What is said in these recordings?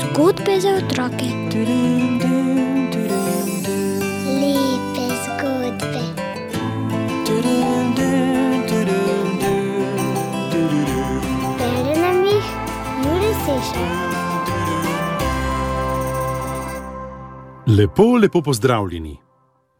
Zgodbe za otroke. Lepe zgodbe. Bere nam jih Juri Sešar. Lepo, lepo pozdravljeni.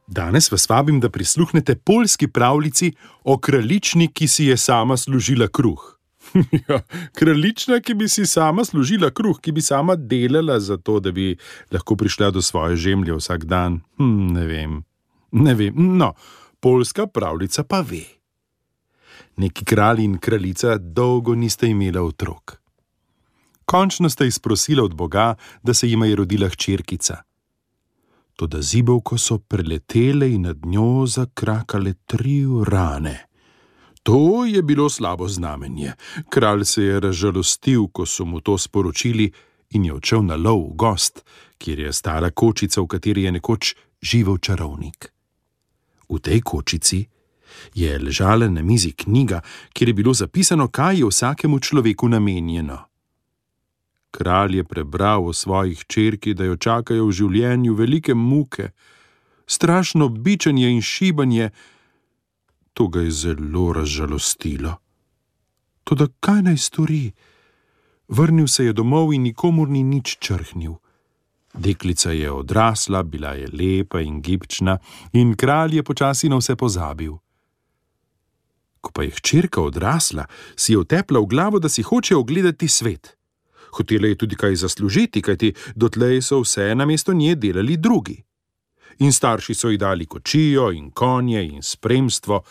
Danes vas vabim, da prisluhnete polski pravljici o kraljični, ki si je sama služila kruh. ja, kraljična, ki bi si sama služila kruh, ki bi sama delala za to, da bi lahko prišla do svoje žemlje vsak dan. Hm, ne vem, ne vem. No, polska pravljica pa ve. Neki kralj in kraljica dolgo niste imela otrok. Končno ste izprosila od Boga, da se jima je rodila hčerkica. Toda zibovko so preletele in nad njo zakrakale tri rane. To je bilo slabo znamenje. Kralj se je razžalostil, ko so mu to sporočili, in je odšel na lov v gost, kjer je stala kočica, v kateri je nekoč živel čarovnik. V tej kočici je ležala na mizi knjiga, kjer je bilo zapisano, kaj je vsakemu človeku namenjeno. Kralj je prebral o svojih črki, da jo čakajo v življenju velike muke, strašno bičanje in šibanje. To ga je zelo razžalostilo. Toda kaj naj stori? Vrnil se je domov in nikomur ni nič črhnil. Deklica je odrasla, bila je lepa in gibčna, in kralj je počasi na vse pozabil. Ko pa je hčerka odrasla, si je utepla v glavo, da si hoče ogledati svet. Hotela je tudi kaj zaslužiti, kajti dotlej so vse na mesto nje delali drugi. In starši so ji dali kočijo in konje in spremstvo.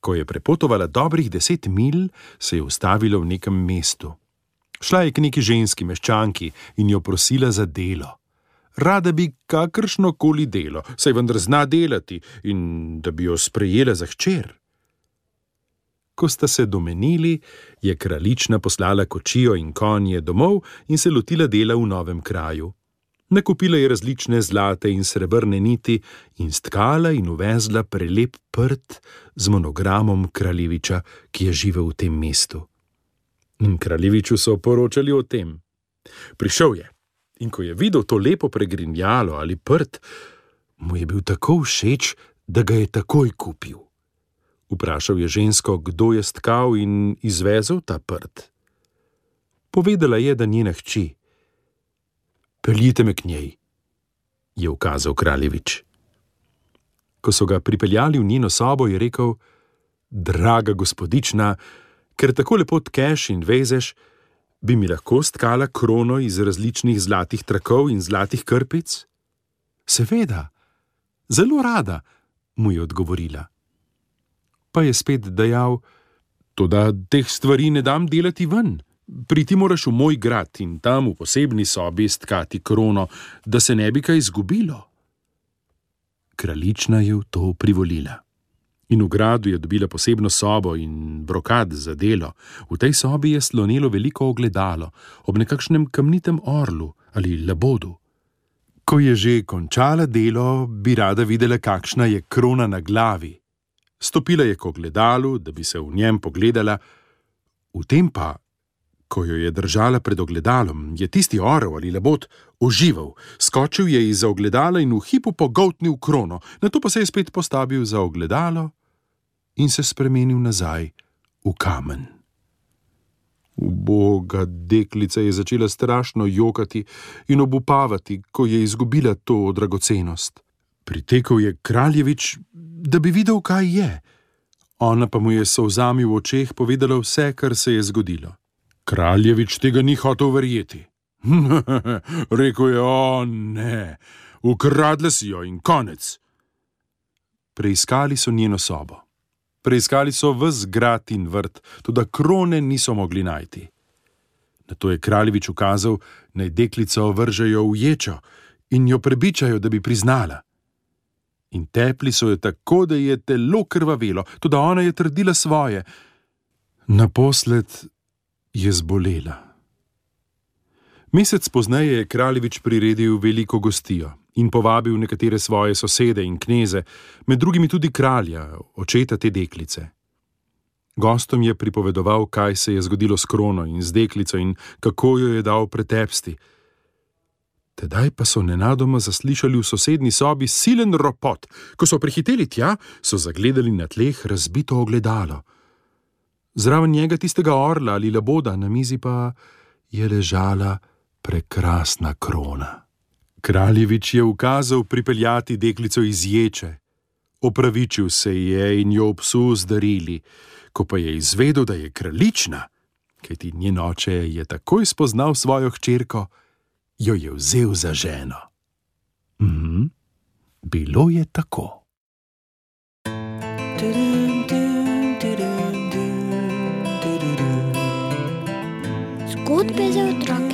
Ko je prepotovala dobrih deset mil, se je ustavila v nekem mestu. Šla je k neki ženski meščanki in jo prosila za delo. Rada bi kakršno koli delo, saj vendar zna delati in da bi jo sprejela za hčer. Ko sta se domenili, je kraljična poslala kočijo in konje domov in se lotila dela v novem kraju. Nakupila je različne zlate in srebrne niti in stkala in uvezla prelep prt z monogramom kraljeviča, ki je živel v tem mestu. In kraljeviču so poročali o tem. Prišel je in ko je videl to lepo pregrinjalo ali prt, mu je bil tako všeč, da ga je takoj kupil. Vprašal je žensko, kdo je stkal in izvezel ta prt. Povedala je, da njena hči. Peljite me k njej, je ukazal kraljevič. Ko so ga pripeljali v njeno sobo, je rekel: Draga gospodična, ker tako lepo tkeš in vezeš, bi mi lahko stkala krono iz različnih zlatih trakov in zlatih krpic? Seveda, zelo rada, mu je odgovorila. Pa je spet dejal: Toda teh stvari ne dam delati ven. Priti moraš v moj grad in tam v posebni sobi stkati krono, da se ne bi kaj izgubilo. Kraljična je v to privolila. In v gradu je dobila posebno sobo in brokad za delo. V tej sobi je slonelo veliko ogledalo, ob nekakšnem kamnitem orlu ali labodu. Ko je že končala delo, bi rada videla, kakšna je krona na glavi. Stopila je k ogledalu, da bi se v njem pogledala, v tem pa, ko jo je držala pred ogledalom, je tisti orel ali labod oživel, skočil je iz ogledala in v hipu pogoltnil krono, na to pa se je spet postavil za ogledalo in se spremenil nazaj v kamen. Uboga deklica je začela strašno jokati in obupavati, ko je izgubila to dragocenost. Pritekel je kraljevič, da bi videl, kaj je. Ona pa mu je solzami v očeh povedala vse, kar se je zgodilo. Kraljevič tega ni hotel verjeti. Rekl je: O ne, ukradla si jo in konec. Preiskali so njeno sobo. Preiskali so vse grad in vrt, tudi krone niso mogli najti. Na to je kraljevič ukazal, naj deklico vržejo v ječo in jo prebičajo, da bi priznala. In tepli so jo tako, da je telo krvavelo, tudi ona je trdila svoje. Naposled je zbolela. Mesec pozneje je kraljevič priredil veliko gostijo in povabil nekatere svoje sosede in kneze, med drugimi tudi kralja, očeta te deklice. Gostom je pripovedoval, kaj se je zgodilo s krono in z deklico in kako jo je dal pretepsti. Tedaj pa so nenadoma zaslišali v sosednji sobi silen ropot. Ko so prihiteli tja, so zagledali na tleh razbito ogledalo. Zraven njega tistega orla ali laboda, na mizi pa je ležala prekrasna krona. Kraljevič je ukazal pripeljati deklico iz ječe. Opravičil se je in jo psu zdarili, ko pa je izvedel, da je kraljična, kajti njen oče je takoj spoznal svojo hčerko, jo je vzel za ženo. Mhm, bilo je tako. Zgodbe za otroke.